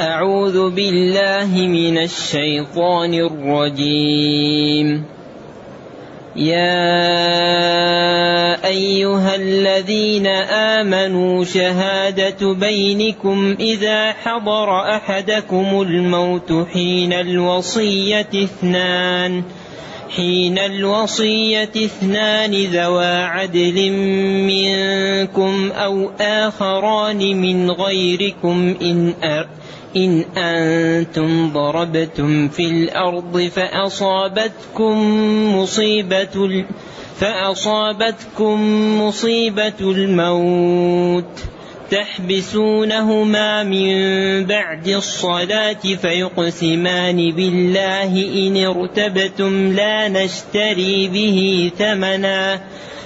أعوذ بالله من الشيطان الرجيم. يا أيها الذين آمنوا شهادة بينكم إذا حضر أحدكم الموت حين الوصية اثنان حين الوصية اثنان ذوا عدل منكم أو آخران من غيركم إن إن أنتم ضربتم في الأرض فأصابتكم مصيبة فأصابتكم مصيبة الموت تحبسونهما من بعد الصلاة فيقسمان بالله إن ارتبتم لا نشتري به ثمنا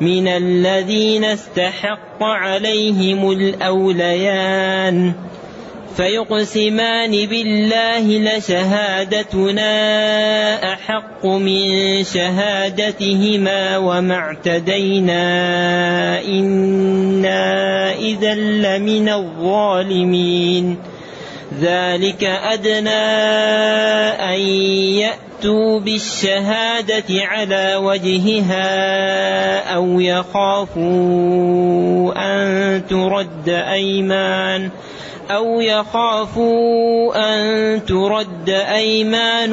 من الذين استحق عليهم الأوليان فيقسمان بالله لشهادتنا أحق من شهادتهما وما اعتدينا إنا إذا لمن الظالمين ذلك أدنى أن يأتوا بالشهادة على وجهها أو يخافوا أن ترد أيمان أو يخافوا أن ترد أيمان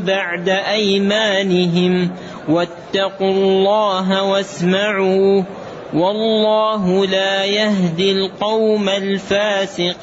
بعد أيمانهم واتقوا الله واسمعوا والله لا يهدي القوم الفاسقين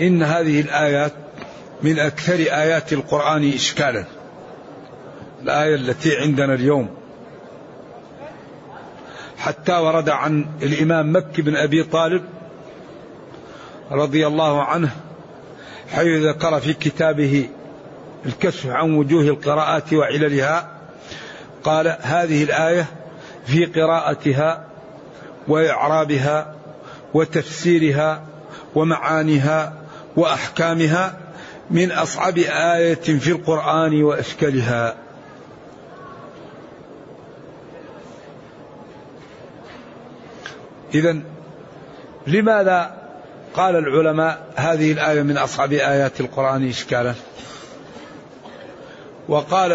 إن هذه الآيات من أكثر آيات القرآن إشكالا. الآية التي عندنا اليوم. حتى ورد عن الإمام مكي بن أبي طالب رضي الله عنه حيث ذكر في كتابه الكشف عن وجوه القراءات وعللها قال هذه الآية في قراءتها وإعرابها وتفسيرها ومعانيها وأحكامها من أصعب آية في القرآن وأشكلها إذا لماذا قال العلماء هذه الآية من أصعب آيات القرآن إشكالا؟ وقال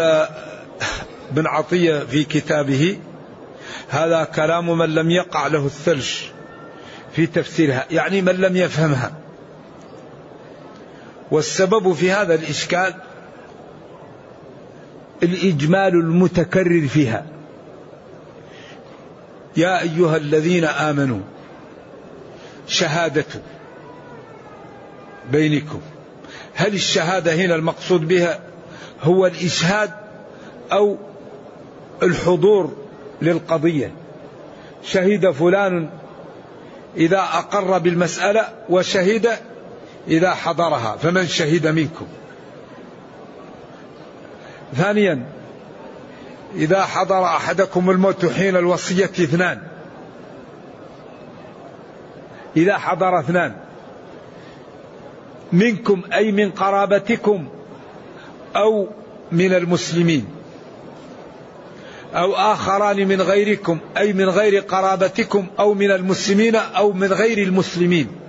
ابن عطية في كتابه هذا كلام من لم يقع له الثلج في تفسيرها يعني من لم يفهمها. والسبب في هذا الإشكال الإجمال المتكرر فيها. يا أيها الذين آمنوا شهادة بينكم. هل الشهادة هنا المقصود بها هو الإشهاد أو الحضور للقضية؟ شهد فلان إذا أقر بالمسألة وشهد إذا حضرها فمن شهد منكم؟ ثانيا إذا حضر أحدكم الموت حين الوصية اثنان. إذا حضر اثنان. منكم أي من قرابتكم أو من المسلمين. أو آخران من غيركم أي من غير قرابتكم أو من المسلمين أو من غير المسلمين.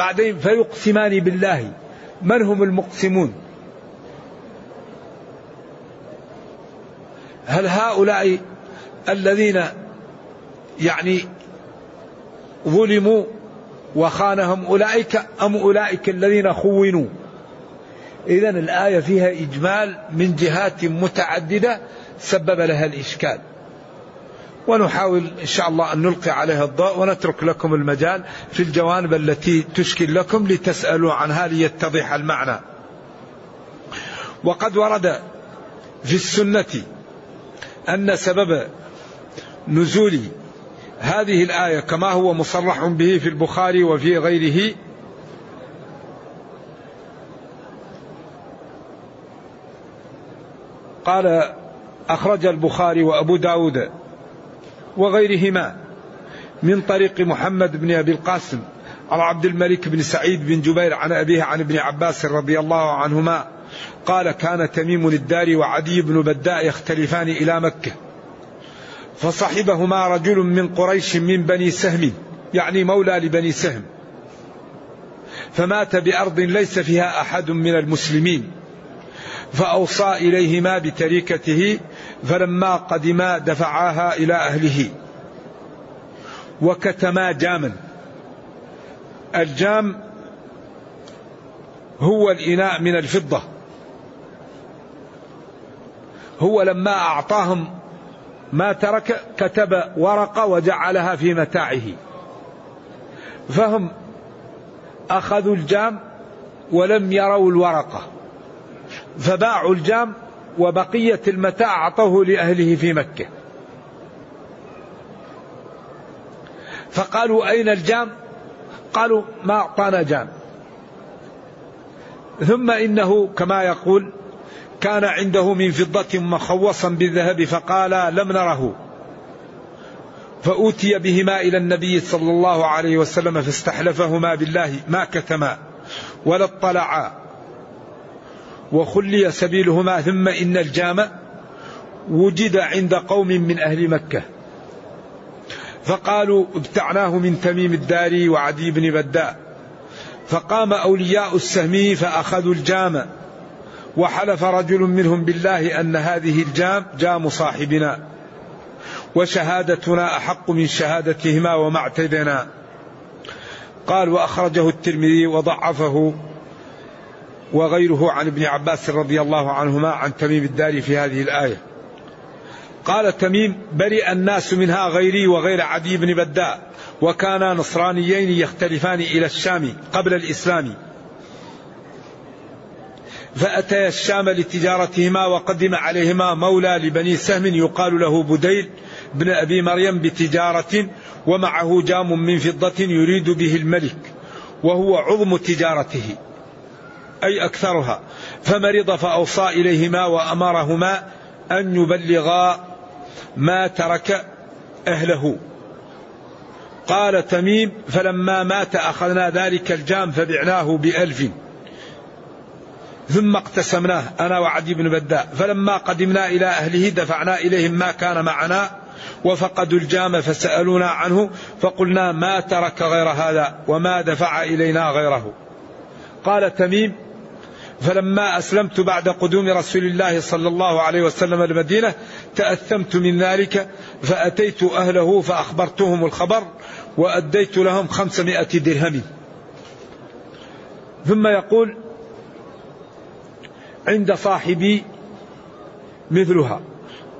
بعدين فيقسمان بالله. من هم المقسمون؟ هل هؤلاء الذين يعني ظلموا وخانهم أولئك أم أولئك الذين خونوا؟ إذا الآية فيها إجمال من جهات متعددة سبب لها الإشكال. ونحاول إن شاء الله أن نلقي عليها الضوء ونترك لكم المجال في الجوانب التي تشكل لكم لتسألوا عنها ليتضح المعنى. وقد ورد في السنة أن سبب نزول هذه الآية كما هو مصرح به في البخاري وفي غيره قال أخرج البخاري وأبو داود وغيرهما من طريق محمد بن أبي القاسم عن عبد الملك بن سعيد بن جبير عن أبيه عن ابن عباس رضي الله عنهما قال كان تميم الداري وعدي بن بداء يختلفان إلى مكة فصحبهما رجل من قريش من بني سهم يعني مولى لبني سهم فمات بأرض ليس فيها أحد من المسلمين فأوصى إليهما بتركته فلما قدما دفعاها إلى أهله وكتما جاما. الجام هو الإناء من الفضة. هو لما أعطاهم ما ترك كتب ورقة وجعلها في متاعه. فهم أخذوا الجام ولم يروا الورقة فباعوا الجام وبقية المتاع أعطوه لأهله في مكة. فقالوا أين الجام؟ قالوا ما أعطانا جام. ثم إنه كما يقول كان عنده من فضة مخوصا بالذهب فقال لم نره. فأوتي بهما إلى النبي صلى الله عليه وسلم فاستحلفهما بالله ما كتما ولا اطلعا. وخلي سبيلهما ثم إن الجام وجد عند قوم من أهل مكة. فقالوا ابتعناه من تميم الداري وعدي بن بداء. فقام أولياء السهم فأخذوا الجام. وحلف رجل منهم بالله أن هذه الجام جام صاحبنا. وشهادتنا أحق من شهادتهما وما اعتدنا. قال وأخرجه الترمذي وضعفه وغيره عن ابن عباس رضي الله عنهما عن تميم الداري في هذه الآية. قال تميم برئ الناس منها غيري وغير عدي بن بداء وكانا نصرانيين يختلفان إلى الشام قبل الإسلام. فأتيا الشام لتجارتهما وقدم عليهما مولى لبني سهم يقال له بديل بن أبي مريم بتجارة ومعه جام من فضة يريد به الملك وهو عظم تجارته. أي أكثرها فمرض فأوصى إليهما وأمرهما أن يبلغا ما ترك أهله. قال تميم فلما مات أخذنا ذلك الجام فبعناه بألف. ثم اقتسمناه أنا وعدي بن بداء فلما قدمنا إلى أهله دفعنا إليهم ما كان معنا وفقدوا الجام فسألونا عنه فقلنا ما ترك غير هذا وما دفع إلينا غيره. قال تميم فلما أسلمت بعد قدوم رسول الله صلى الله عليه وسلم المدينة تأثمت من ذلك فأتيت أهله فأخبرتهم الخبر وأديت لهم خمسمائة درهم. ثم يقول عند صاحبي مثلها.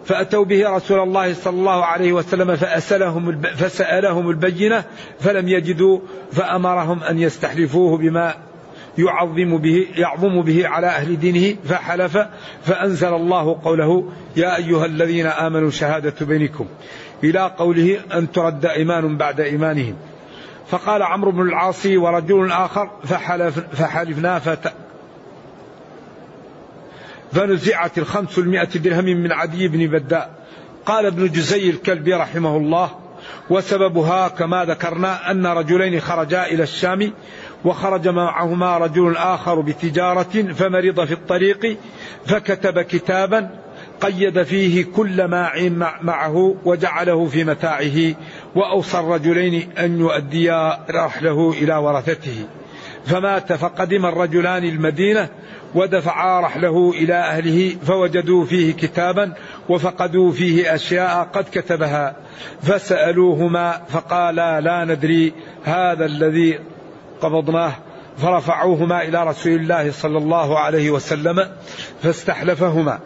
فأتوا به رسول الله صلى الله عليه وسلم فأسألهم فسألهم البينة فلم يجدوا فأمرهم أن يستحلفوه بما يعظم به يعظم به على أهل دينه فحلف فأنزل الله قوله يا أيها الذين آمنوا شهادة بينكم إلى قوله أن ترد إيمان بعد إيمانهم فقال عمرو بن العاص ورجل آخر فحلف فحلفنا فت فنزعت الخمس المائة درهم من عدي بن بداء قال ابن جزي الكلبي رحمه الله وسببها كما ذكرنا أن رجلين خرجا إلى الشام وخرج معهما رجل آخر بتجارة فمرض في الطريق فكتب كتابا قيد فيه كل ما معه وجعله في متاعه وأوصى الرجلين أن يؤديا رحله إلى ورثته. فمات فقدم الرجلان المدينة ودفعا رحله إلى أهله فوجدوا فيه كتابا وفقدوا فيه أشياء قد كتبها. فسألوهما فقالا لا ندري هذا الذي قبضناه فرفعوهما إلى رسول الله صلى الله عليه وسلم فاستحلفهما.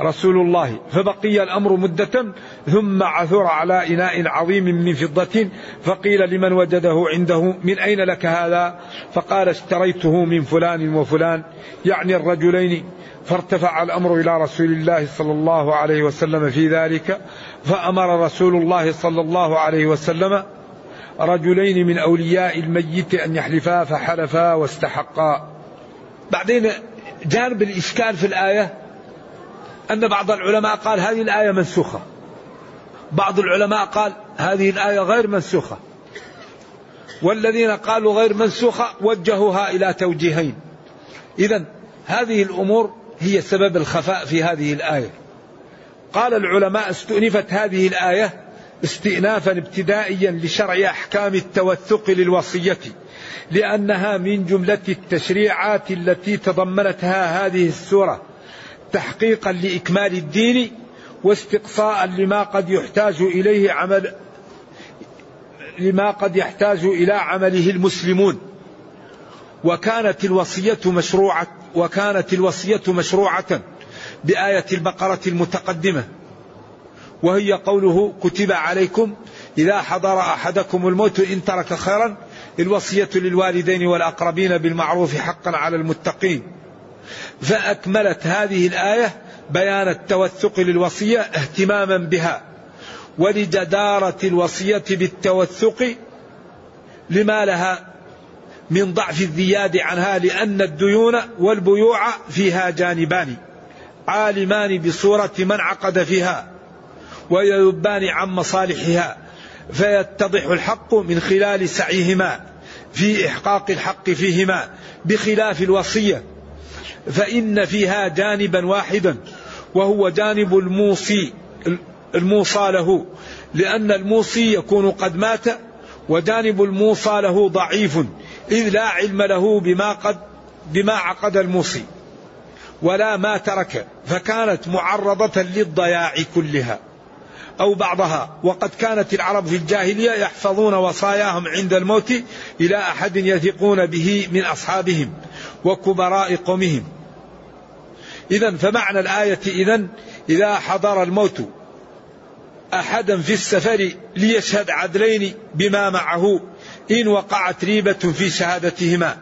رسول الله فبقي الأمر مدة ثم عثر على إناء عظيم من فضة فقيل لمن وجده عنده من أين لك هذا؟ فقال اشتريته من فلان وفلان يعني الرجلين. فارتفع الأمر إلى رسول الله صلى الله عليه وسلم في ذلك فأمر رسول الله صلى الله عليه وسلم رجلين من أولياء الميت أن يحلفا فحلفا واستحقا. بعدين جانب الإشكال في الآية أن بعض العلماء قال هذه الآية منسوخة. بعض العلماء قال هذه الآية غير منسوخة. والذين قالوا غير منسوخة وجهوها إلى توجيهين. إذا هذه الأمور هي سبب الخفاء في هذه الآية. قال العلماء استؤنفت هذه الآية استئنافا ابتدائيا لشرع أحكام التوثق للوصية لأنها من جملة التشريعات التي تضمنتها هذه السورة تحقيقا لإكمال الدين واستقصاء لما قد يحتاج إليه عمل لما قد يحتاج إلى عمله المسلمون. وكانت الوصية مشروعة وكانت الوصية مشروعة بآية البقرة المتقدمة. وهي قوله كتب عليكم إذا حضر أحدكم الموت إن ترك خيرا الوصية للوالدين والأقربين بالمعروف حقا على المتقين. فأكملت هذه الآية بيان التوثق للوصية اهتماما بها ولجدارة الوصية بالتوثق لما لها من ضعف الزياد عنها لأن الديون والبيوع فيها جانبان عالمان بصورة من عقد فيها. ويذبان عن مصالحها فيتضح الحق من خلال سعيهما في إحقاق الحق فيهما بخلاف الوصية. فإن فيها جانبا واحدا وهو جانب الموصي الموصى له لأن الموصي يكون قد مات وجانب الموصى له ضعيف إذ لا علم له بما قد بما عقد الموصي ولا ما ترك فكانت معرضة للضياع كلها. أو بعضها. وقد كانت العرب في الجاهلية يحفظون وصاياهم عند الموت إلى أحد يثقون به من أصحابهم وكبراء قومهم. إذا فمعنى الآية إذا إذا حضر الموت أحدا في السفر ليشهد عدلين بما معه إن وقعت ريبة في شهادتهما.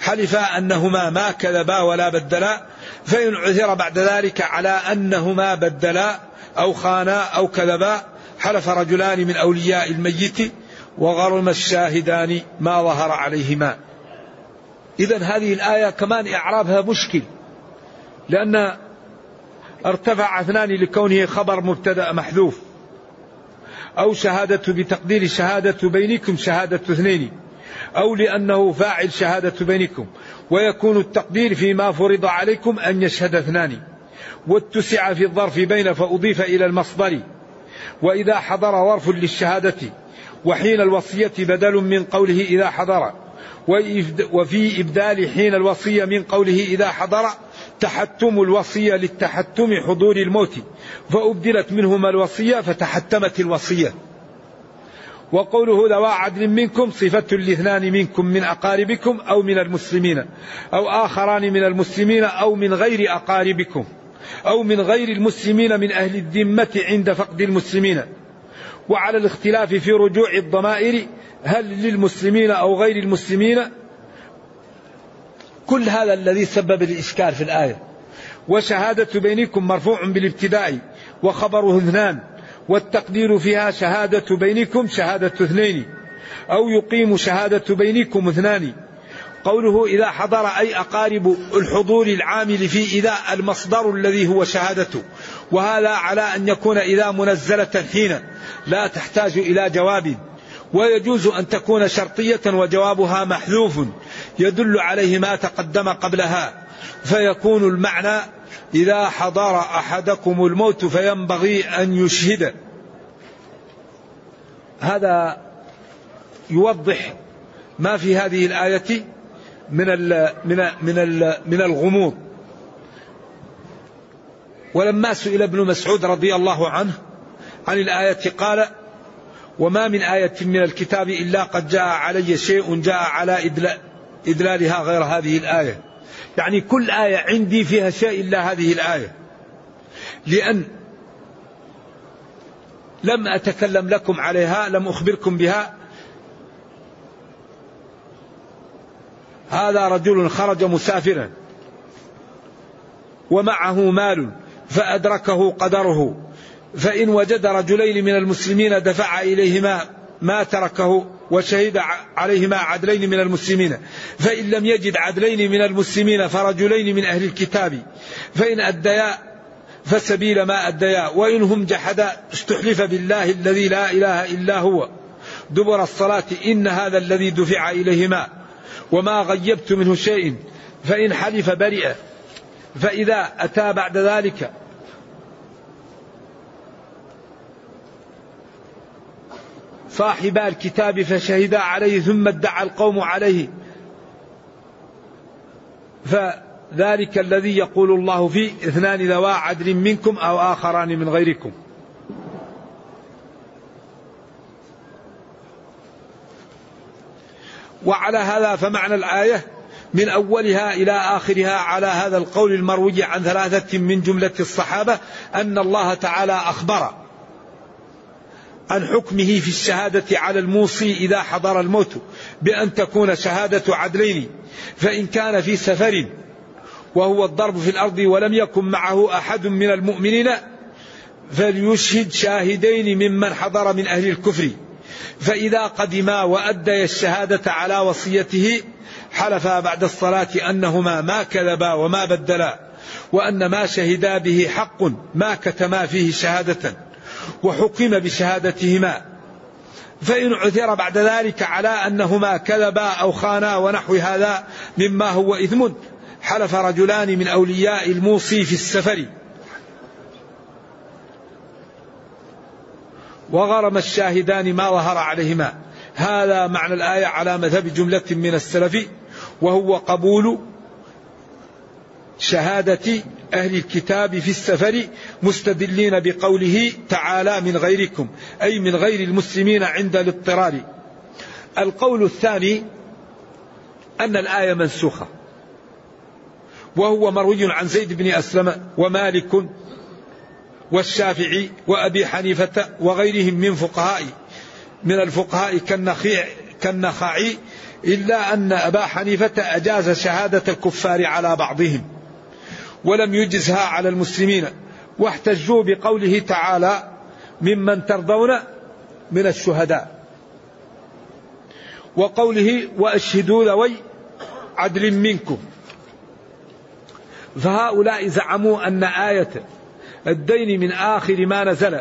حلفا أنهما ما كذبا ولا بدلا فإن عثر بعد ذلك على أنهما بدلا أو خانا أو كذبا حلف رجلان من أولياء الميت وغرم الشاهدان ما ظهر عليهما. إذا هذه الآية كمان إعرابها مشكل لأن ارتفع اثنان لكونه خبر مبتدأ محذوف. أو شهادة بتقدير شهادة بينكم شهادة اثنين. أو لأنه فاعل شهادة بينكم ويكون التقدير فيما فرض عليكم أن يشهد اثنان. واتسع في الظرف بين فأضيف إلى المصدر. وإذا حضر ظرف للشهادة وحين الوصية بدل من قوله إذا حضر. وفي إبدال حين الوصية من قوله إذا حضر تحتم الوصية للتحتم حضور الموت. فأبدلت منهما الوصية فتحتمت الوصية. وقوله ذوى عدل منكم صفة لاثنان منكم من أقاربكم أو من المسلمين أو آخران من المسلمين أو من غير أقاربكم أو من غير المسلمين من أهل الذمة عند فقد المسلمين وعلى الاختلاف في رجوع الضمائر هل للمسلمين أو غير المسلمين كل هذا الذي سبب الإشكال في الآية وشهادة بينكم مرفوع بالابتداء وخبره اثنان والتقدير فيها شهادة بينكم شهادة اثنين أو يقيم شهادة بينكم اثنان. قوله إذا حضر أي أقارب الحضور العامل في إذا المصدر الذي هو شهادته وهذا على أن يكون إذا منزلة حين لا تحتاج إلى جواب. ويجوز أن تكون شرطية وجوابها محذوف يدل عليه ما تقدم قبلها. فيكون المعنى إذا حضر أحدكم الموت فينبغي أن يشهد. هذا يوضح ما في هذه الآية من ال من ال من ال من الغموض. ولما سئل ابن مسعود رضي الله عنه عن الآية قال وما من آية من الكتاب إلا قد جاء علي شيء جاء على إدلالها غير هذه الآية. يعني كل آية عندي فيها شيء إلا هذه الآية. لأن لم أتكلم لكم عليها لم أخبركم بها. هذا رجل خرج مسافرا. ومعه مال فأدركه قدره. فإن وجد رجلين من المسلمين دفع إليهما ما تركه. وشهد عليهما عدلين من المسلمين. فإن لم يجد عدلين من المسلمين فرجلين من أهل الكتاب. فإن أديا فسبيل ما أديا. وإن هم جحدا استحلف بالله الذي لا إله إلا هو. دبر الصلاة. إن هذا الذي دفع إليهما. وما غيبت منه شيء. فإن حلف برئ. فإذا أتى بعد ذلك صاحبا الكتاب فشهدا عليه ثم ادعى القوم عليه. فذلك الذي يقول الله فيه اثنان ذوا عدل منكم أو آخران من غيركم. وعلى هذا فمعنى الآية من أولها إلى آخرها على هذا القول المروي عن ثلاثة من جملة الصحابة أن الله تعالى أخبر عن حكمه في الشهادة على الموصي إذا حضر الموت بأن تكون شهادة عدلين فإن كان في سفر وهو الضرب في الأرض ولم يكن معه أحد من المؤمنين فليشهد شاهدين ممن حضر من أهل الكفر. فإذا قدما وأديا الشهادة على وصيته حلفا بعد الصلاة أنهما ما كذبا وما بدلا وأن ما شهدا به حق ما كتما فيه شهادة. وحكم بشهادتهما. فإن عثر بعد ذلك على أنهما كذبا أو خانا ونحو هذا مما هو إثم حلف رجلان من أولياء الموصي في السفر. وغرم الشاهدان ما ظهر عليهما. هذا معنى الآية على مذهب جملة من السلف وهو قبول شهادة أهل الكتاب في السفر مستدلين بقوله تعالى من غيركم أي من غير المسلمين عند الاضطرار. القول الثاني أن الآية منسوخة وهو مروي عن زيد بن أسلم ومالك والشافعي وأبي حنيفة وغيرهم من فقهاء من الفقهاء كالنخيع كالنخعي إلا أن أبا حنيفة أجاز شهادة الكفار على بعضهم. ولم يجزها على المسلمين. واحتجوا بقوله تعالى ممن ترضون من الشهداء. وقوله وأشهدوا ذوي عدل منكم. فهؤلاء زعموا أن آية الدين من آخر ما نزل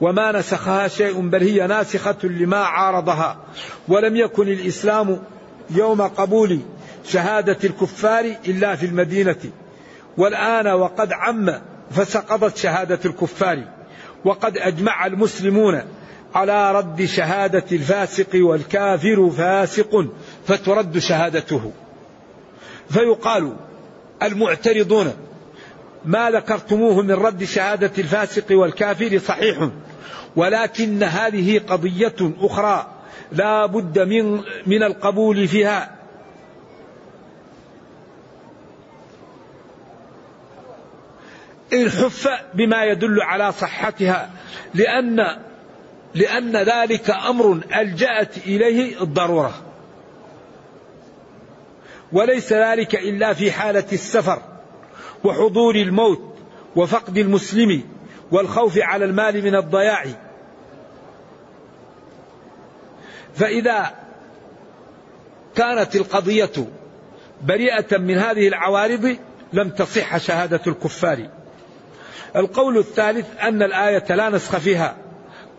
وما نسخها شيء بل هي ناسخة لما عارضها. ولم يكن الإسلام يوم قبول شهادة الكفار إلا في المدينة. والآن وقد عم فسقطت شهادة الكفار وقد أجمع المسلمون على رد شهادة الفاسق والكافر فاسق فترد شهادته. فيقال المعترضون ما ذكرتموه من رد شهادة الفاسق والكافر صحيح ولكن هذه قضية أخرى لا بد من, من القبول فيها. الحف بما يدل على صحتها لأن لأن ذلك أمر ألجأت إليه الضرورة. وليس ذلك إلا في حالة السفر وحضور الموت وفقد المسلم والخوف على المال من الضياع. فإذا كانت القضية بريئة من هذه العوارض لم تصح شهادة الكفار. القول الثالث أن الآية لا نسخ فيها.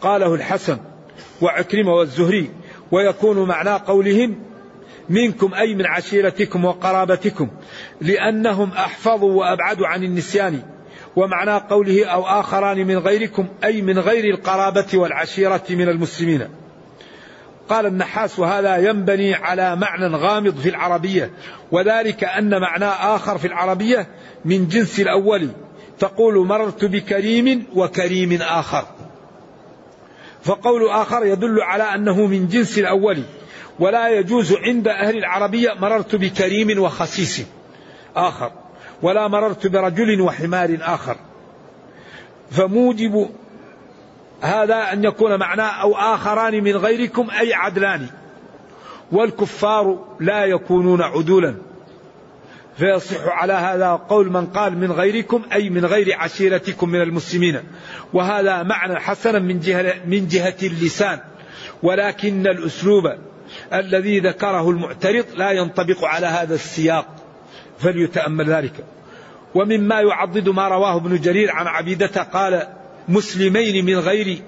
قاله الحسن وعكرمة والزهري ويكون معنى قولهم منكم أي من عشيرتكم وقرابتكم لأنهم أحفظوا وأبعدوا عن النسيان ومعنى قوله أو آخران من غيركم أي من غير القرابة والعشيرة من المسلمين. قال النحاس وهذا ينبني على معنى غامض في العربية وذلك أن معنى آخر في العربية من جنس الأول تقول مررت بكريم وكريم آخر. فقول آخر يدل على أنه من جنس الأول ولا يجوز عند أهل العربية مررت بكريم وخسيس آخر ولا مررت برجل وحمار آخر. فموجب هذا أن يكون معناه أو آخران من غيركم أي عدلان والكفار لا يكونون عدولا. فيصح على هذا قول من قال من غيركم أي من غير عشيرتكم من المسلمين. وهذا معنى حسنا من جهة, من جهة اللسان. ولكن الأسلوب الذي ذكره المعترض لا ينطبق على هذا السياق. فليتأمل ذلك. ومما يعضد ما رواه ابن جرير عن عبيدة قال مسلمين من غير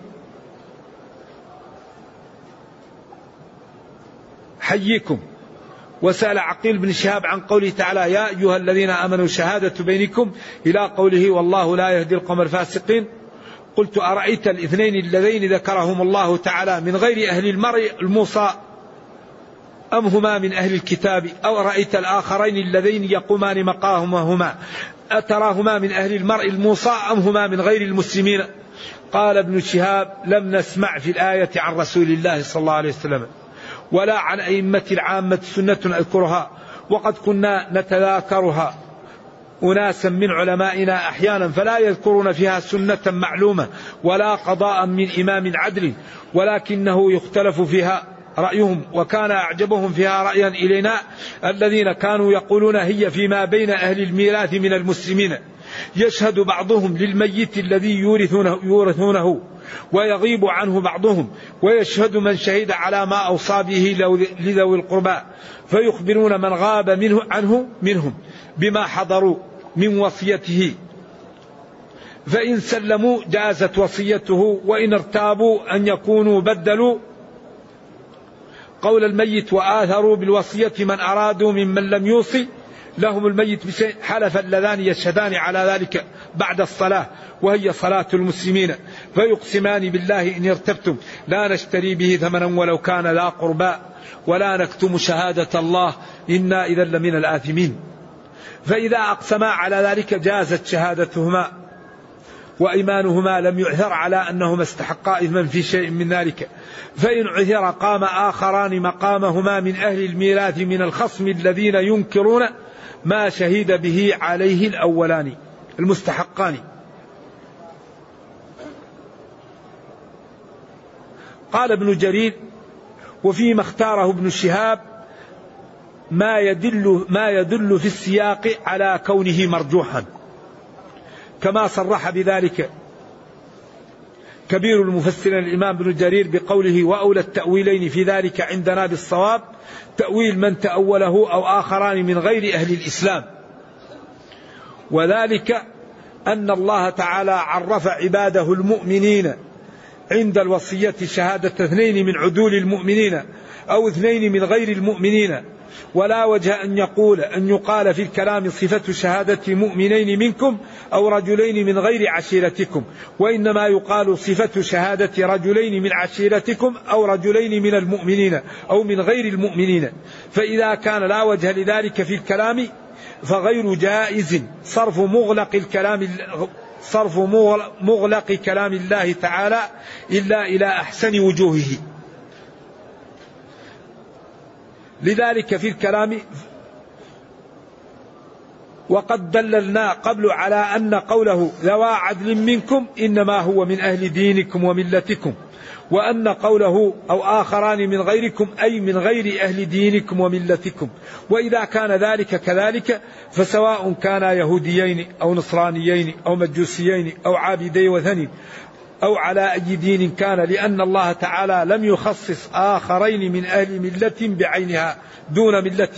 حيكم وسأل عقيل بن شهاب عن قوله تعالى يا أيها الذين آمنوا شهادة بينكم إلى قوله والله لا يهدي القوم الفاسقين. قلت أرأيت الاثنين اللذين ذكرهم الله تعالى من غير أهل المرء الموصى أم هما من أهل الكتاب أو رأيت الآخرين اللذين يقومان مقامهما أتراهما من أهل المرء الموصى أم هما من غير المسلمين؟ قال ابن شهاب لم نسمع في الآية عن رسول الله صلى الله عليه وسلم. ولا عن أئمة العامة سنة أذكرها وقد كنا نتذاكرها. أناسا من علمائنا أحيانا فلا يذكرون فيها سنة معلومة ولا قضاء من إمام عدل ولكنه يختلف فيها رأيهم وكان أعجبهم فيها رأيا إلينا الذين كانوا يقولون هي فيما بين أهل الميراث من المسلمين. يشهد بعضهم للميت الذي يورثونه, يورثونه ويغيب عنه بعضهم ويشهد من شهد على ما أوصى به لذوي القربى فيخبرون من غاب منه عنه منهم بما حضروا من وصيته. فإن سلموا جازت وصيته وإن ارتابوا أن يكونوا بدلوا. قول الميت وآثروا بالوصية من أرادوا ممن لم يوصي لهم الميت بشيء حلف اللذان يشهدان على ذلك بعد الصلاة وهي صلاة المسلمين. فيقسمان بالله إن ارتبتم. لا نشتري به ثمنا ولو كان ذا قرباء ولا نكتم شهادة الله. إنا إذا لمن الآثمين. فإذا أقسما على ذلك جازت شهادتهما وإيمانهما لم يعثر على أنهما استحقا إثما في شيء من ذلك. فإن عثر قام آخران مقامهما من أهل الميراث من الخصم الذين ينكرون ما شهد به عليه الأولان المستحقان. قال ابن جرير وفيما اختاره ابن شهاب ما يدل ما يدل في السياق على كونه مرجوحا كما صرح بذلك كبير المفسرين الإمام ابن جرير بقوله وأولى التأويلين في ذلك عندنا بالصواب تأويل من تأوله أو آخران من غير أهل الإسلام. وذلك أن الله تعالى عرف عباده المؤمنين عند الوصية شهادة اثنين من عدول المؤمنين أو اثنين من غير المؤمنين. ولا وجه أن يقول أن يقال في الكلام صفة شهادة مؤمنين منكم أو رجلين من غير عشيرتكم. وإنما يقال صفة شهادة رجلين من عشيرتكم أو رجلين من المؤمنين أو من غير المؤمنين. فإذا كان لا وجه لذلك في الكلام فغير جائز صرف مغلق الكلام صرف مغلق كلام الله تعالى إلا إلى أحسن وجوهه. لذلك في الكلام وقد دللنا قبل على أن قوله ذوى عدل منكم إنما هو من أهل دينكم وملتكم. وأن قوله أو آخران من غيركم أي من غير أهل دينكم وملتكم. وإذا كان ذلك كذلك فسواء كانا يهوديين أو نصرانيين أو مجوسيين أو عابدي وثني أو على أي دين كان لأن الله تعالى لم يخصص آخرين من أهل ملة بعينها دون ملة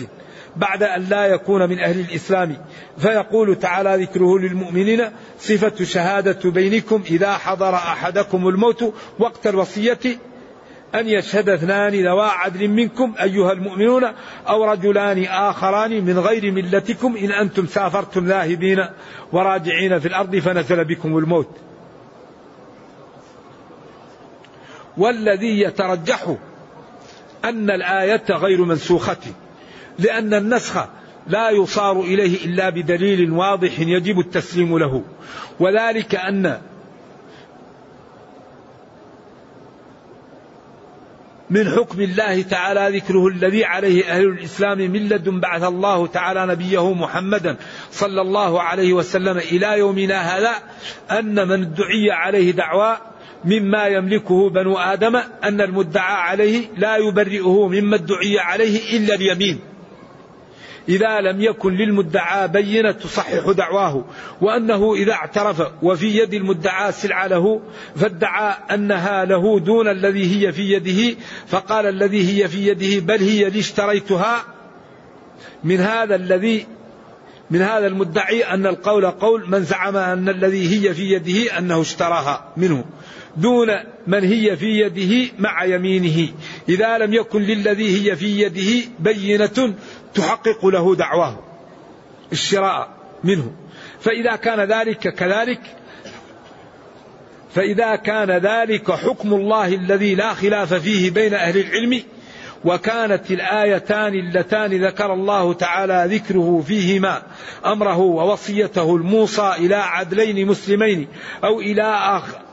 بعد أن لا يكون من أهل الإسلام. فيقول تعالى ذكره للمؤمنين صفة شهادة بينكم إذا حضر أحدكم الموت وقت الوصية أن يشهد اثنان ذوا عدل منكم أيها المؤمنون أو رجلان آخران من غير ملتكم إن أنتم سافرتم ذاهبين وراجعين في الأرض فنزل بكم الموت. والذي يترجح أن الآية غير منسوخة. لأن النسخ لا يصار إليه إلا بدليل واضح يجب التسليم له. وذلك أن من حكم الله تعالى ذكره الذي عليه أهل الإسلام من لدن بعث الله تعالى نبيه محمدا صلى الله عليه وسلم إلى يومنا هذا أن من دعي عليه دعوى مما يملكه بنو آدم أن المدعى عليه لا يبرئه مما ادعي عليه إلا اليمين. إذا لم يكن للمدعى بينة تصحح دعواه وأنه إذا اعترف وفي يد المدعى سلعة له فادعى أنها له دون الذي هي في يده فقال الذي هي في يده بل هي لي اشتريتها. من هذا الذي من هذا المدعي أن القول قول من زعم أن الذي هي في يده أنه اشتراها منه. دون من هي في يده مع يمينه. إذا لم يكن للذي هي في يده بينة تحقق له دعواه الشراء منه. فإذا كان ذلك كذلك فإذا كان ذلك حكم الله الذي لا خلاف فيه بين أهل العلم وكانت الآيتان اللتان ذكر الله تعالى ذكره فيهما أمره ووصيته الموصى إلى عدلين مسلمين أو إلى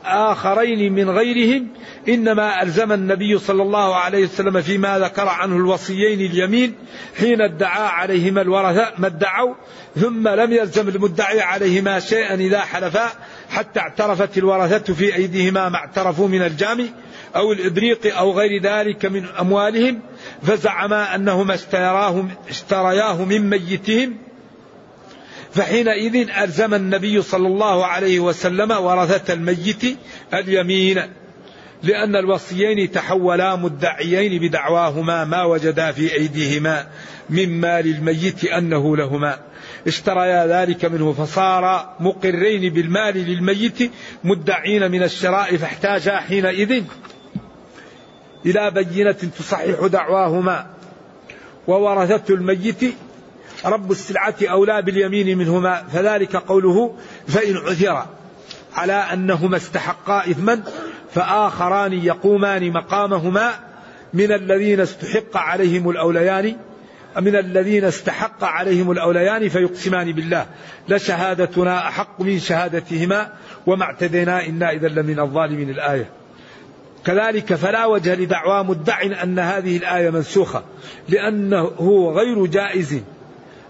آخرين من غيرهم إنما ألزم النبي صلى الله عليه وسلم فيما ذكر عنه الوصيين اليمين حين ادعى عليهما الورثة ما ادعوا ثم لم يلزم المدعي عليهما شيئا إذا حلفا حتى اعترفت الورثة في أيديهما ما اعترفوا من الجامع أو الإبريق أو غير ذلك من أموالهم فزعما أنهما اشتراه اشترياه من ميتهم فحينئذ ألزم النبي صلى الله عليه وسلم ورثة الميت اليمين لأن الوصيين تحولا مدعيين بدعواهما ما وجدا في أيديهما من مال الميت أنه لهما. اشتريا ذلك منه فصار مقرين بالمال للميت مدعين من الشراء فاحتاجا حينئذ إلى بينة تصحح دعواهما. وورثة الميت رب السلعة أولى باليمين منهما فذلك قوله فإن عثر على أنهما استحقا إثما فآخران يقومان مقامهما من الذين استحق عليهم الأوليان من الذين استحق عليهم الأوليان فيقسمان بالله. لشهادتنا أحق من شهادتهما وما اعتدينا إنا إذا لمن الظالمين الآية. كذلك فلا وجه لدعوى مدع أن هذه الآية منسوخة لأنه غير جائز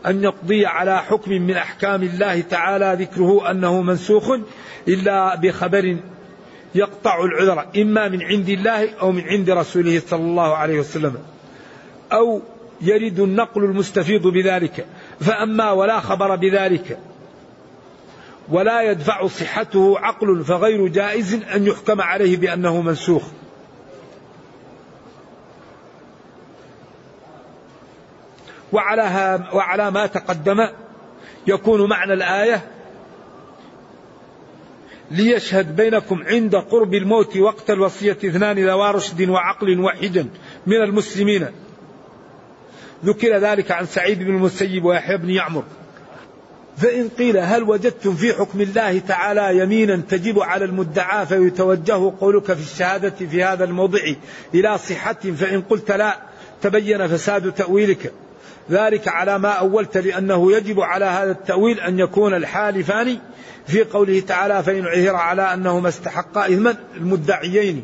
أن يقضي على حكم من أحكام الله تعالى ذكره أنه منسوخ إلا بخبر يقطع العذر إما من عند الله أو من عند رسوله صلى الله عليه وسلم أو يرد النقل المستفيض بذلك. فأما ولا خبر بذلك ولا يدفع صحته عقل فغير جائز أن يحكم عليه بأنه منسوخ. وعلى, وعلى ما تقدم يكون معنى الآية ليشهد بينكم عند قرب الموت وقت الوصية اثنان ذوى رشد وعقل واحد من المسلمين. ذكر ذلك عن سعيد بن المسيب ويحيى بن يعمر. فإن قيل هل وجدتم في حكم الله تعالى يمينا تجب على المدعى فيتوجه قولك في الشهادة في هذا الموضع إلى صحة فإن قلت لا تبين فساد تأويلك. ذلك على ما أولت لأنه يجب على هذا التأويل أن يكون الحالفان في قوله تعالى فإن عثر على أنهما استحقا إثما المدعيين.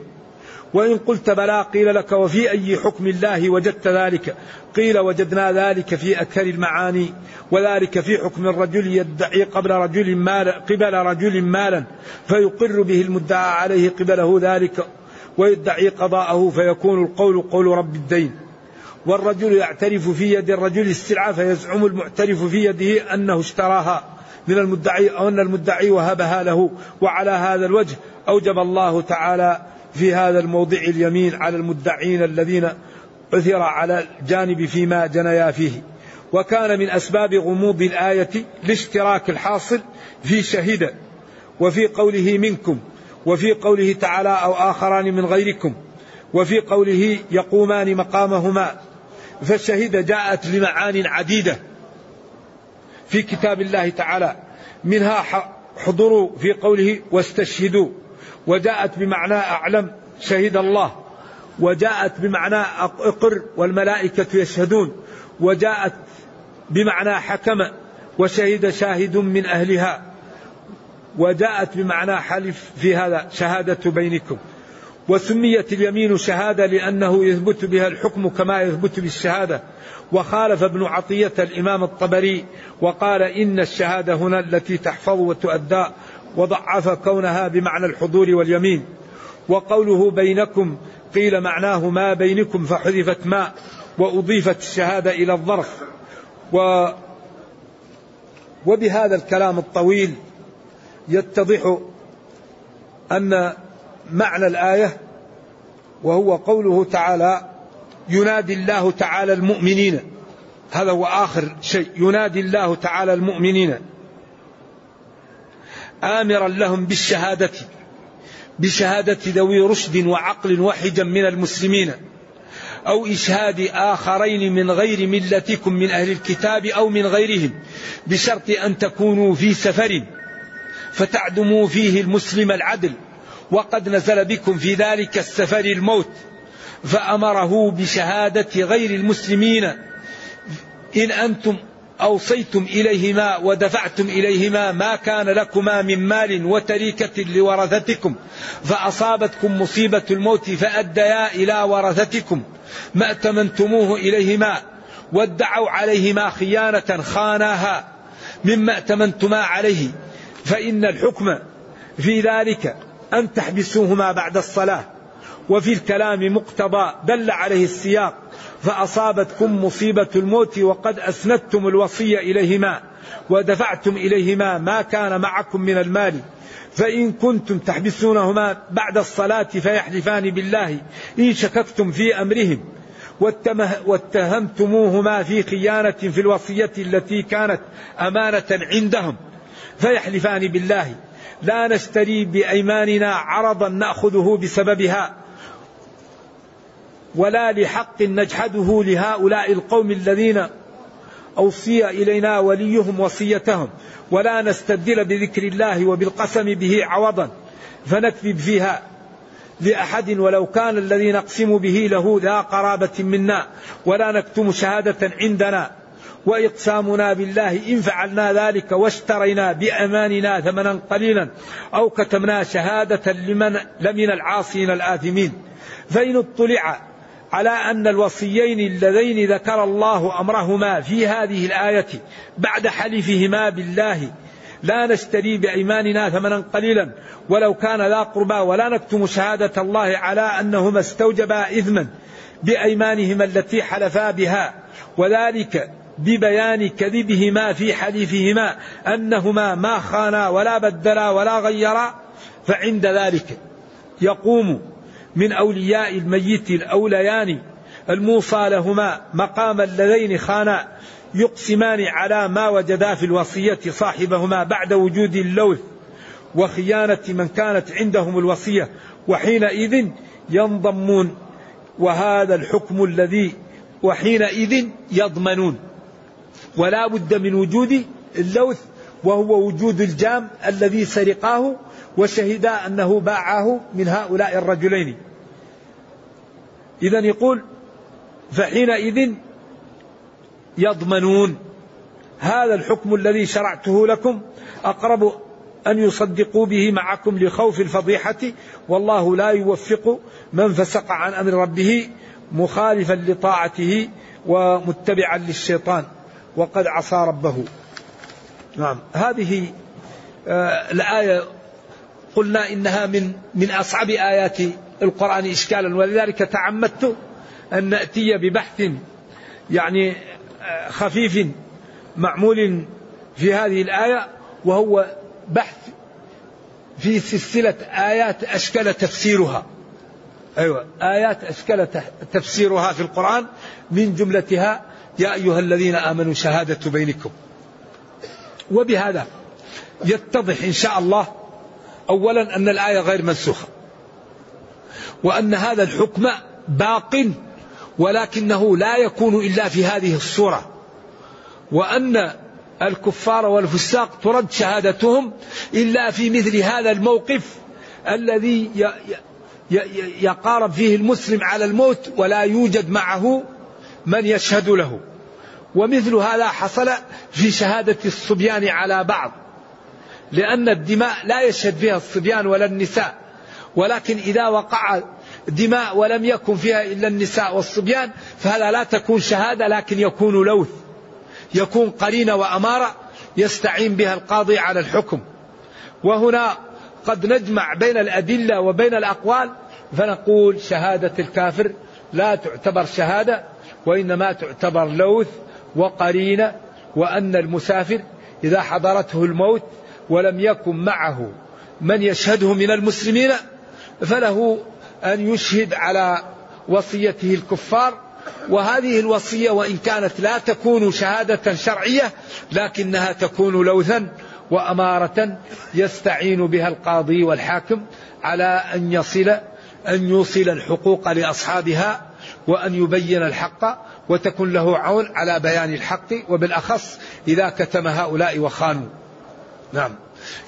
وإن قلت بلى قيل لك وفي أي حكم الله وجدت ذلك؟ قيل وجدنا ذلك في أكثر المعاني وذلك في حكم الرجل يدعي قبل رجل مال قبل رجل مالا فيقر به المدعى عليه قبله ذلك ويدعي قضاءه فيكون القول قول رب الدين. والرجل يعترف في يد الرجل السلعة فيزعم المعترف في يده أنه اشتراها من المدعي أو أن المدعي وهبها له وعلى هذا الوجه أوجب الله تعالى في هذا الموضع اليمين على المدعين الذين عثر على الجانب فيما جنيا فيه. وكان من أسباب غموض الآية الاشتراك الحاصل في شهد وفي قوله منكم وفي قوله تعالى أو آخران من غيركم وفي قوله يقومان مقامهما. فالشهيد جاءت لمعان عديدة في كتاب الله تعالى منها حضروا في قوله واستشهدوا وجاءت بمعنى أعلم شهد الله وجاءت بمعنى أقر والملائكة يشهدون وجاءت بمعنى حكم وشهد شاهد من أهلها وجاءت بمعنى حلف في هذا شهادة بينكم. وسميت اليمين شهادة لأنه يثبت بها الحكم كما يثبت بالشهادة. وخالف ابن عطية الإمام الطبري وقال إن الشهادة هنا التي تحفظ وتؤدى وضعف كونها بمعنى الحضور واليمين. وقوله بينكم قيل معناه ما بينكم فحذفت ما وأضيفت الشهادة إلى الظرف. و وبهذا الكلام الطويل يتضح أن معنى الآية وهو قوله تعالى ينادي الله تعالى المؤمنين. هذا هو آخر شيء. ينادي الله تعالى المؤمنين. آمرا لهم بالشهادة بشهادة ذوي رشد وعقل وحجا من المسلمين أو إشهاد آخرين من غير ملتكم من أهل الكتاب أو من غيرهم بشرط أن تكونوا في سفر فتعدموا فيه المسلم العدل. وقد نزل بكم في ذلك السفر الموت فأمره بشهادة غير المسلمين. إن أنتم أوصيتم إليهما ودفعتم إليهما ما كان لكما من مال وتريكة لورثتكم فأصابتكم مصيبة الموت فأديا إلى ورثتكم. ما ائتمنتموه إليهما وادعوا عليهما خيانة خاناها. مما ائتمنتما عليه فإن الحكم في ذلك أن تحبسوهما بعد الصلاة. وفي الكلام مقتضى دل عليه السياق فأصابتكم مصيبة الموت وقد أسندتم الوصية إليهما ودفعتم إليهما ما كان معكم من المال. فإن كنتم تحبسونهما بعد الصلاة فيحلفان بالله إن شككتم في أمرهم واتهمتموهما في خيانة في الوصية التي كانت أمانة عندهم فيحلفان بالله. لا نشتري بأيماننا عرضا نأخذه بسببها ولا لحق نجحده لهؤلاء القوم الذين أوصي إلينا وليهم وصيتهم ولا نستبدل بذكر الله وبالقسم به عوضا فنكذب فيها لأحد ولو كان الذي نقسم به له ذا قرابة منا ولا نكتم شهادة عندنا. وإقسامنا بالله إن فعلنا ذلك واشترينا بأماننا ثمنا قليلا أو كتمنا شهادة لمن لمن العاصين الآثمين. فإن اطلع على أن الوصيين اللذين ذكر الله أمرهما في هذه الآية بعد حلفهما بالله لا نشتري بأيماننا ثمنا قليلا ولو كان ذا قربى ولا نكتم شهادة الله على أنهما استوجبا إثما بأيمانهما التي حلفا بها. وذلك ببيان كذبهما في حليفهما أنهما ما خانا ولا بدلا ولا غيرا فعند ذلك يقوم من أولياء الميت الأوليان الموصى لهما مقام اللذين خانا يقسمان على ما وجدا في الوصية صاحبهما بعد وجود اللوث وخيانة من كانت عندهم الوصية وحينئذ ينضمون وهذا الحكم الذي وحينئذ يضمنون. ولا بد من وجود اللوث وهو وجود الجام الذي سرقاه وشهدا أنه باعه من هؤلاء الرجلين. إذا يقول فحينئذ يضمنون هذا الحكم الذي شرعته لكم أقرب أن يصدقوا به معكم لخوف الفضيحة والله لا يوفق من فسق عن أمر ربه مخالفا لطاعته ومتبعا للشيطان. وقد عصى ربه. نعم. هذه آه الآية قلنا إنها من من أصعب آيات القرآن إشكالا. ولذلك تعمدت أن نأتي ببحث يعني آه، خفيف معمول في هذه الآية وهو بحث في سلسلة آيات أشكل تفسيرها. أيوة آيات أشكل تفسيرها في القرآن من جملتها يا أيها الذين آمنوا شهادة بينكم. وبهذا يتضح إن شاء الله أولا أن الآية غير منسوخة وأن هذا الحكم باق ولكنه لا يكون إلا في هذه الصورة وأن الكفار والفساق ترد شهادتهم إلا في مثل هذا الموقف الذي يقارب فيه المسلم على الموت ولا يوجد معه من يشهد له. ومثل هذا حصل في شهادة الصبيان على بعض لأن الدماء لا يشهد فيها الصبيان ولا النساء ولكن إذا وقع دماء ولم يكن فيها إلا النساء والصبيان فهذا لا تكون شهادة لكن يكون لوث يكون قرينة وأمارة يستعين بها القاضي على الحكم. وهنا قد نجمع بين الأدلة وبين الأقوال فنقول شهادة الكافر لا تعتبر شهادة وإنما تعتبر لوث وقرينة وأن المسافر إذا حضرته الموت ولم يكن معه من يشهده من المسلمين فله أن يشهد على وصيته الكفار. وهذه الوصية وإن كانت لا تكون شهادة شرعية لكنها تكون لوثا وأمارة يستعين بها القاضي والحاكم على أن يصل أن يوصل الحقوق لأصحابها وأن يبين الحق وتكون له عون على بيان الحق وبالأخص إذا كتم هؤلاء وخانوا. نعم.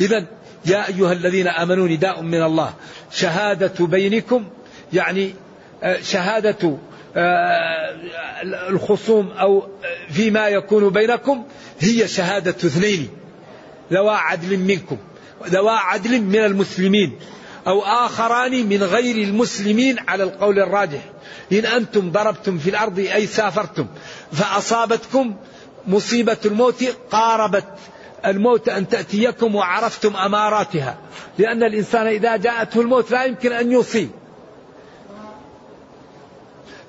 إذا يا أيها الذين آمنوا نداء من الله. شهادة بينكم يعني آه، شهادة آه، الخصوم أو فيما يكون بينكم هي شهادة اثنين. ذوى عدل منكم. ذوى عدل من المسلمين أو آخران من غير المسلمين على القول الراجح. إن أنتم ضربتم في الأرض أي سافرتم فأصابتكم مصيبة الموت قاربت الموت أن تأتيكم وعرفتم أماراتها لأن الإنسان إذا جاءته الموت لا يمكن أن يصيب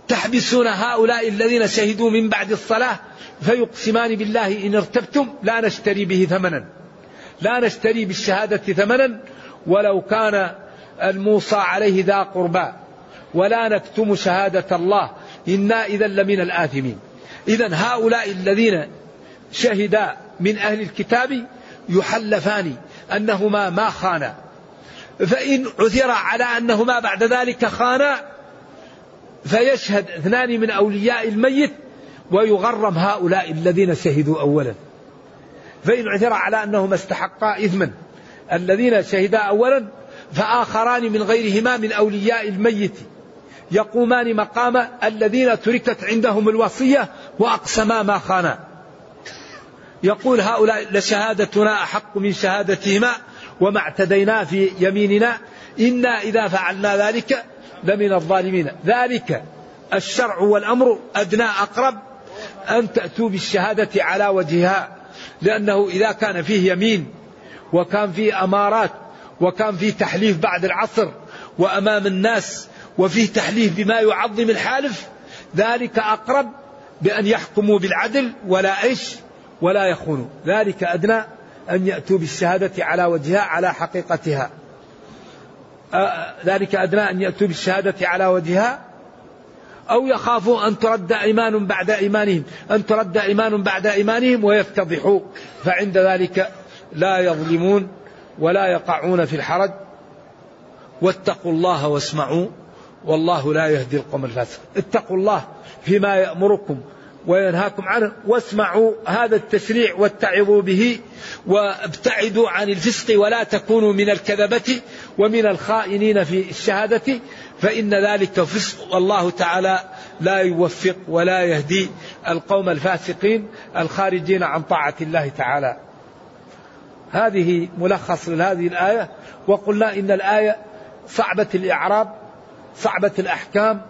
تحبسون هؤلاء الذين شهدوا من بعد الصلاة فيقسمان بالله إن ارتبتم لا نشتري به ثمنا. لا نشتري بالشهادة ثمنا ولو كان الموصى عليه ذا قربى. ولا نكتم شهادة الله. إنا إذا لمن الآثمين. إذا هؤلاء الذين شهدا من أهل الكتاب يحلفان أنهما ما خانا. فإن عثر على أنهما بعد ذلك خانا فيشهد اثنان من أولياء الميت ويغرم هؤلاء الذين شهدوا أولا. فإن عثر على أنهما استحقا إثما. الذين شهدا أولا فآخران من غيرهما من أولياء الميت. يقومان مقام الذين تركت عندهم الوصية وأقسما ما خانا. يقول هؤلاء لشهادتنا أحق من شهادتهما وما اعتدينا في يميننا. إنا إذا فعلنا ذلك لمن الظالمين. ذلك الشرع والأمر أدنى أقرب أن تأتوا بالشهادة على وجهها. لأنه إذا كان فيه يمين وكان فيه أمارات وكان فيه تحليف بعد العصر وأمام الناس وفيه تحليف بما يعظم الحالف ذلك أقرب بأن يحكموا بالعدل ولا إيش؟ ولا يخونوا. ذلك أدنى أن يأتوا بالشهادة على وجهها على حقيقتها. ذلك أدنى أن يأتوا بالشهادة على وجهها. أو يخافوا أن ترد إيمان بعد إيمانهم أن ترد إيمان بعد إيمانهم ويفتضحوا. فعند ذلك لا يظلمون ولا يقعون في الحرج. واتقوا الله واسمعوا. والله لا يهدي القوم الفاسق. اتقوا الله فيما يأمركم وينهاكم عنه واسمعوا هذا التشريع واتعظوا به وابتعدوا عن الفسق ولا تكونوا من الكذبة ومن الخائنين في الشهادة فإن ذلك فسق والله تعالى لا يوفق ولا يهدي القوم الفاسقين الخارجين عن طاعة الله تعالى. هذه ملخص لهذه الآية وقلنا إن الآية صعبة الإعراب صعبة الأحكام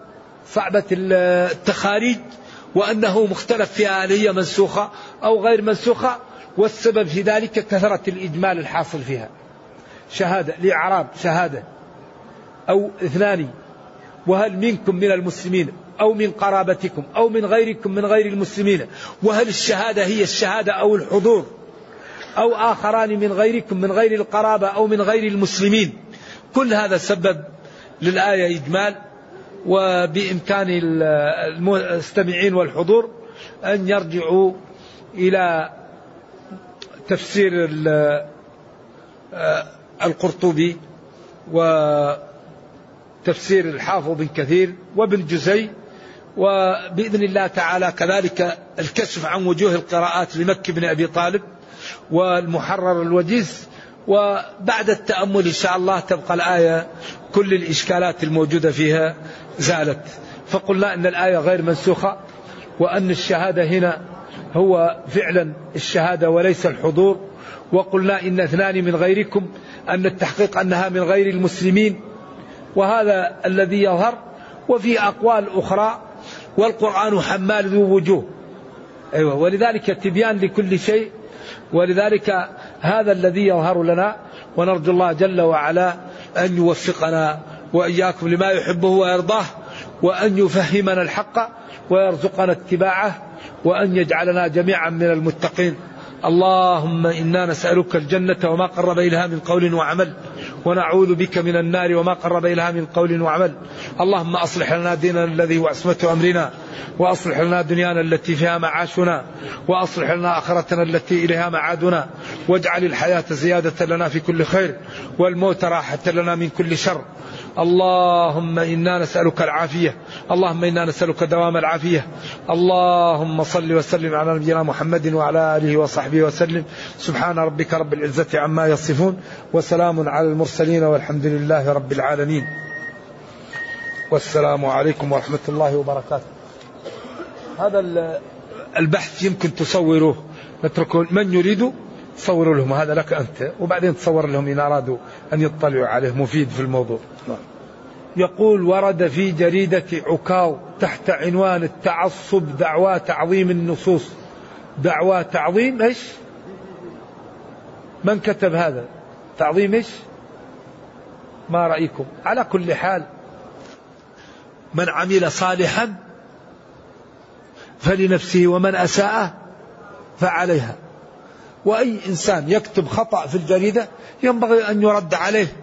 صعبة التخاريج وأنه مختلف فيها هل هي منسوخة أو غير منسوخة والسبب في ذلك كثرة الإجمال الحاصل فيها. شهادة لإعراب شهادة. أو اثنان وهل منكم من المسلمين أو من قرابتكم أو من غيركم من غير المسلمين وهل الشهادة هي الشهادة أو الحضور؟ أو آخران من غيركم من غير القرابة أو من غير المسلمين؟ كل هذا سبب للآية إجمال وبإمكان المستمعين والحضور أن يرجعوا إلى تفسير القرطبي وتفسير الحافظ بن كثير وابن جزي وبإذن الله تعالى كذلك الكشف عن وجوه القراءات لمكي بن أبي طالب والمحرر الوجيز وبعد التأمل إن شاء الله تبقى الآية كل الإشكالات الموجودة فيها زالت. فقلنا أن الآية غير منسوخة وأن الشهادة هنا هو فعلا الشهادة وليس الحضور. وقلنا إن اثنان من غيركم أن التحقيق أنها من غير المسلمين. وهذا الذي يظهر وفي أقوال أخرى والقرآن حمال ذو وجوه. أيوة ولذلك تبيان لكل شيء ولذلك هذا الذي يظهر لنا ونرجو الله جل وعلا أن يوفقنا وإياكم لما يحبه ويرضاه وأن يفهمنا الحق ويرزقنا اتباعه وأن يجعلنا جميعا من المتقين. اللهم إنا نسألك الجنة وما قرب إليها من قول وعمل. ونعوذ بك من النار وما قرب إليها من قول وعمل. اللهم أصلح لنا ديننا الذي هو عصمة أمرنا وأصلح لنا دنيانا التي فيها معاشنا وأصلح لنا آخرتنا التي إليها معادنا. واجعل الحياة زيادة لنا في كل خير والموت راحة لنا من كل شر. اللهم إنا نسألك العافية. اللهم إنا نسألك دوام العافية. اللهم صل وسلم على نبينا محمد وعلى آله وصحبه وسلم. سبحان ربك رب العزة عما يصفون. وسلام على المرسلين والحمد لله رب العالمين. والسلام عليكم ورحمة الله وبركاته. هذا البحث يمكن تصوروه نتركه. من يريد؟ صوروا لهم هذا لك أنت وبعدين تصور لهم إن أرادوا أن يطلعوا عليه مفيد في الموضوع يقول ورد في جريدة عكاو تحت عنوان التعصب دعوى تعظيم النصوص دعوى تعظيم إيش؟ من كتب هذا؟ تعظيم إيش؟ ما رأيكم؟ على كل حال من عمل صالحا فلنفسه ومن أساء فعليها وأي إنسان يكتب خطأ في الجريدة ينبغي أن يرد عليه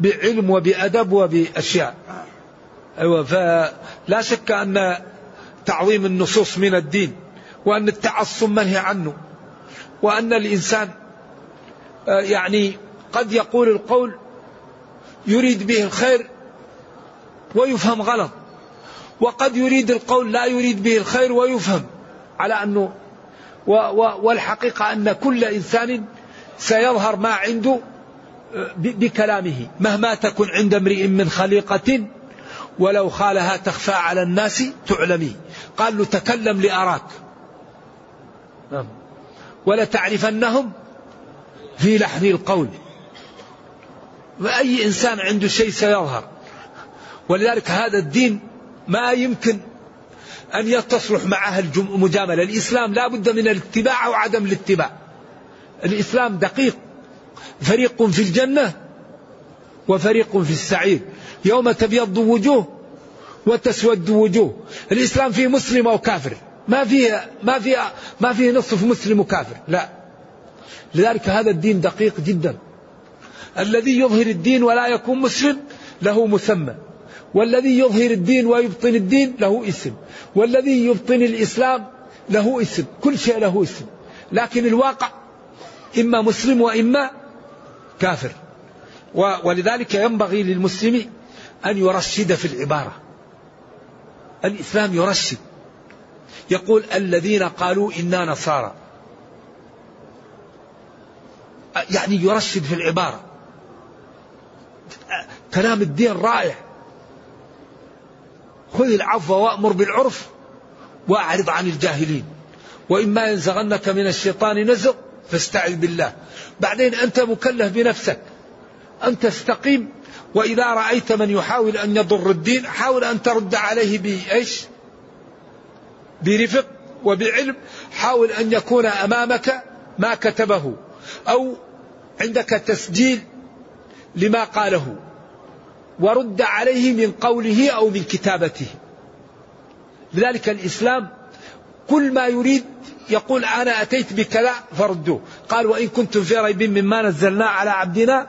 بعلم وبأدب وبأشياء. أيوة فلا شك أن تعظيم النصوص من الدين وأن التعصب منهي عنه وأن الإنسان آه، يعني قد يقول القول يريد به الخير ويفهم غلط وقد يريد القول لا يريد به الخير ويفهم على أنه والحقيقة أن كل إنسان سيظهر ما عنده آه، بكلامه مهما تكن عند امرئ من خليقة ولو خالها تخفى على الناس تعلمي. قال له تكلم لأراك. نعم. ولتعرفنهم في لحن القول. وأي إنسان عنده شيء سيظهر. ولذلك هذا الدين ما يمكن أن تصلح معها المجاملة الإسلام لا بد من الاتباع أو عدم الاتباع. الإسلام دقيق. فريق في الجنة وفريق في السعير. يوم تبيض وجوه وتسود وجوه. الإسلام فيه مسلم أو كافر. ما فيه ما فيه ما فيه نصف مسلم وكافر. لا. لذلك هذا الدين دقيق جدا. الذي يظهر الدين ولا يكون مسلم له مسمى. والذي يظهر الدين ويبطن الدين له اسم. والذي يبطن الإسلام له اسم. كل شيء له اسم. لكن الواقع إما مسلم وإما كافر. ولذلك ينبغي للمسلم أن يرشد في العبارة. الإسلام يرشد. يقول الذين قالوا إنا نصارى. يعني يرشد في العبارة. كلام الدين رائع. خذ العفو وأمر بالعرف وأعرض عن الجاهلين. وإما ينزغنك من الشيطان نزغ فاستعذ بالله. بعدين أنت مكلف بنفسك. أن تستقيم وإذا رأيت من يحاول أن يضر الدين حاول أن ترد عليه بإيش؟ برفق وبعلم. حاول أن يكون أمامك ما كتبه. أو عندك تسجيل لما قاله. ورد عليه من قوله أو من كتابته. لذلك الإسلام كل ما يريد يقول أنا أتيت بكذا فردوه. قال وإن كنتم في ريب مما نزلنا على عبدنا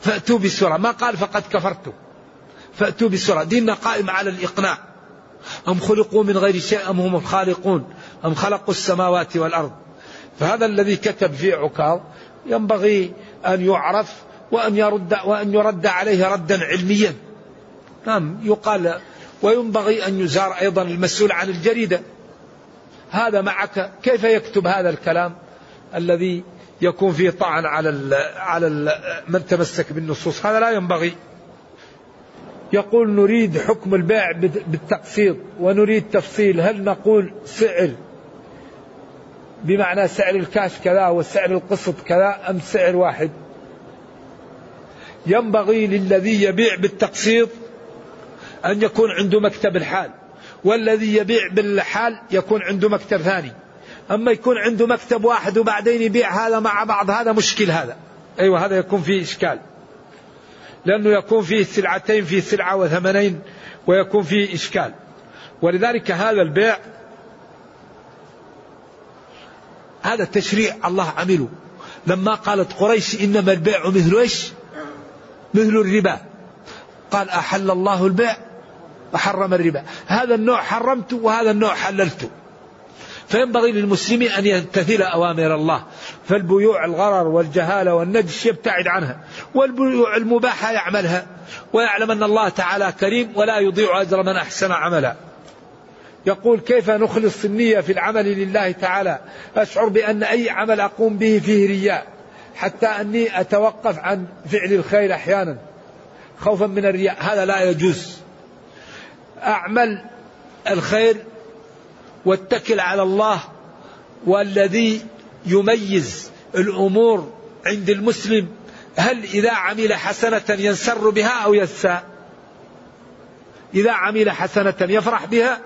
فأتوا بسورة. ما قال فقد كفرتم. فأتوا بسورة. ديننا قائم على الإقناع. أم خلقوا من غير شيء أم هم الخالقون؟ أم خلقوا السماوات والأرض؟ فهذا الذي كتب في عكاظ ينبغي أن يعرف وأن يرد وأن يرد عليه ردا علميا. نعم يقال وينبغي أن يزار أيضا المسؤول عن الجريدة. هذا معك كيف يكتب هذا الكلام الذي يكون فيه طعن على ال على ال من تمسك بالنصوص؟ هذا لا ينبغي. يقول نريد حكم البيع بالتقسيط ونريد تفصيل. هل نقول سعر؟ بمعنى سعر الكاش كذا وسعر القسط كذا أم سعر واحد؟ ينبغي للذي يبيع بالتقسيط أن يكون عنده مكتب الحال والذي يبيع بالحال يكون عنده مكتب ثاني. أما يكون عنده مكتب واحد وبعدين يبيع هذا مع بعض هذا مشكل هذا. أيوة هذا يكون فيه إشكال. لأنه يكون فيه سلعتين في سلعة وثمنين ويكون فيه إشكال. ولذلك هذا البيع هذا تشريع الله عمله. لما قالت قريش إنما البيع مثل إيش؟ مثل الربا. قال أحل الله البيع وحرم الربا. هذا النوع حرمته وهذا النوع حللته فينبغي للمسلم أن يمتثل أوامر الله. فالبيوع الغرر والجهالة والنجش يبتعد عنها. والبيوع المباحة يعملها. ويعلم أن الله تعالى كريم ولا يضيع أجر من أحسن عملا. يقول كيف نخلص النية في العمل لله تعالى؟ أشعر بأن أي عمل أقوم به فيه رياء. حتى أني أتوقف عن فعل الخير أحيانا. خوفا من الرياء. هذا لا يجوز. أعمل الخير واتكل على الله والذي يميز الأمور عند المسلم. هل إذا عمل حسنة ينسر بها أو يساء إذا عمل حسنة يفرح بها؟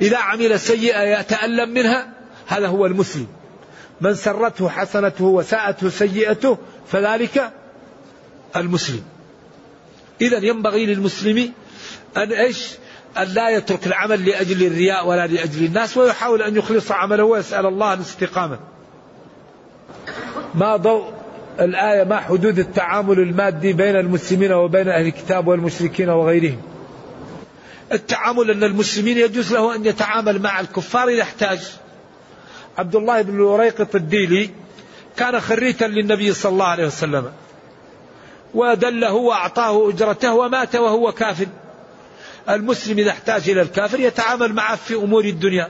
إذا عمل سيئة يتألم منها؟ هذا هو المسلم. من سرته حسنته وساءته سيئته فذلك المسلم. إذا ينبغي للمسلم أن إيش؟ أن لا يترك العمل لأجل الرياء ولا لأجل الناس ويحاول أن يخلص عمله ويسأل الله الاستقامة ما ضوء الآية ما حدود التعامل المادي بين المسلمين وبين أهل الكتاب والمشركين وغيرهم. التعامل أن المسلمين يجوز له أن يتعامل مع الكفار إذا احتاج. عبد الله بن وريقط الديلي كان خريتا للنبي صلى الله عليه وسلم. ودله وأعطاه أجرته ومات وهو كافر. المسلم إذا احتاج إلى الكافر يتعامل معه في أمور الدنيا.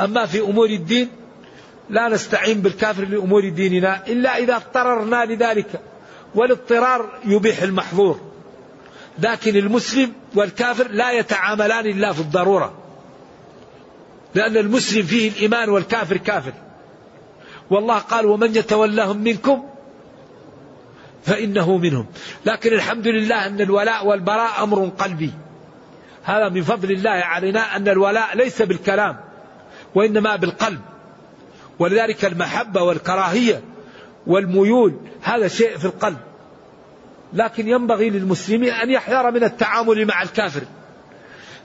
أما في أمور الدين لا نستعين بالكافر لأمور ديننا إلا إذا اضطررنا لذلك. والاضطرار يبيح المحظور. لكن المسلم والكافر لا يتعاملان إلا في الضرورة. لأن المسلم فيه الإيمان والكافر كافر. والله قال ومن يتولاهم منكم فإنه منهم. لكن الحمد لله أن الولاء والبراء أمر قلبي. هذا من فضل الله علينا أن الولاء ليس بالكلام وإنما بالقلب. ولذلك المحبة والكراهية والميول هذا شيء في القلب. لكن ينبغي للمسلم أن يحذر من التعامل مع الكافر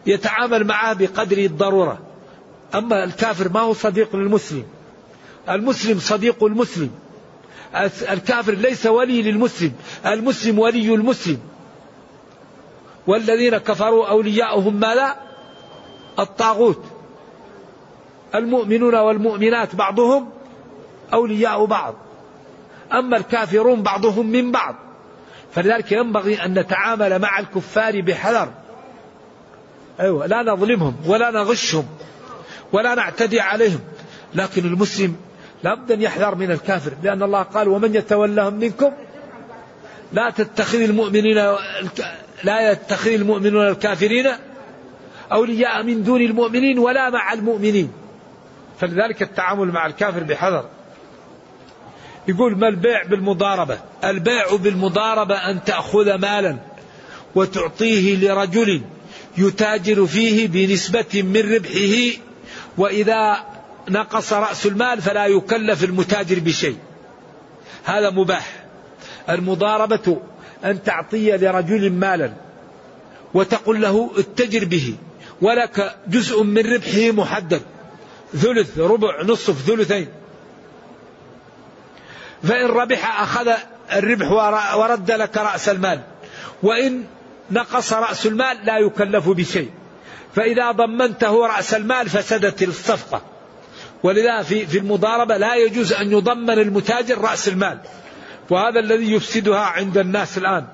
يتعامل معه بقدر الضرورة. أما الكافر ما هو صديق للمسلم. المسلم صديق المسلم. الكافر ليس ولي للمسلم. المسلم ولي المسلم. والذين كفروا أولياؤهم ماذا؟ الطاغوت. المؤمنون والمؤمنات بعضهم أولياء بعض. أما الكافرون بعضهم من بعض. فلذلك ينبغي أن نتعامل مع الكفار بحذر. أيوة لا نظلمهم ولا نغشهم. ولا نعتدي عليهم. لكن المسلم لابد أن يحذر من الكافر لأن الله قال ومن يتولهم منكم لا تتخذ المؤمنين لا يتخذ المؤمنون الكافرين أولياء من دون المؤمنين ولا مع المؤمنين. فلذلك التعامل مع الكافر بحذر. يقول ما البيع بالمضاربة؟ البيع بالمضاربة أن تأخذ مالا وتعطيه لرجل يتاجر فيه بنسبة من ربحه وإذا نقص رأس المال فلا يكلف المتاجر بشيء. هذا مباح. المضاربة أن تعطي لرجل مالا وتقول له اتجر به ولك جزء من ربحه محدد ثلث ربع نصف ثلثين. فإن ربح أخذ الربح ورد لك رأس المال. وإن نقص رأس المال لا يكلف بشيء. فإذا ضمنته رأس المال فسدت الصفقة. ولذا في في المضاربة لا يجوز أن يضمن المتاجر رأس المال. وهذا الذي يفسدها عند الناس الآن.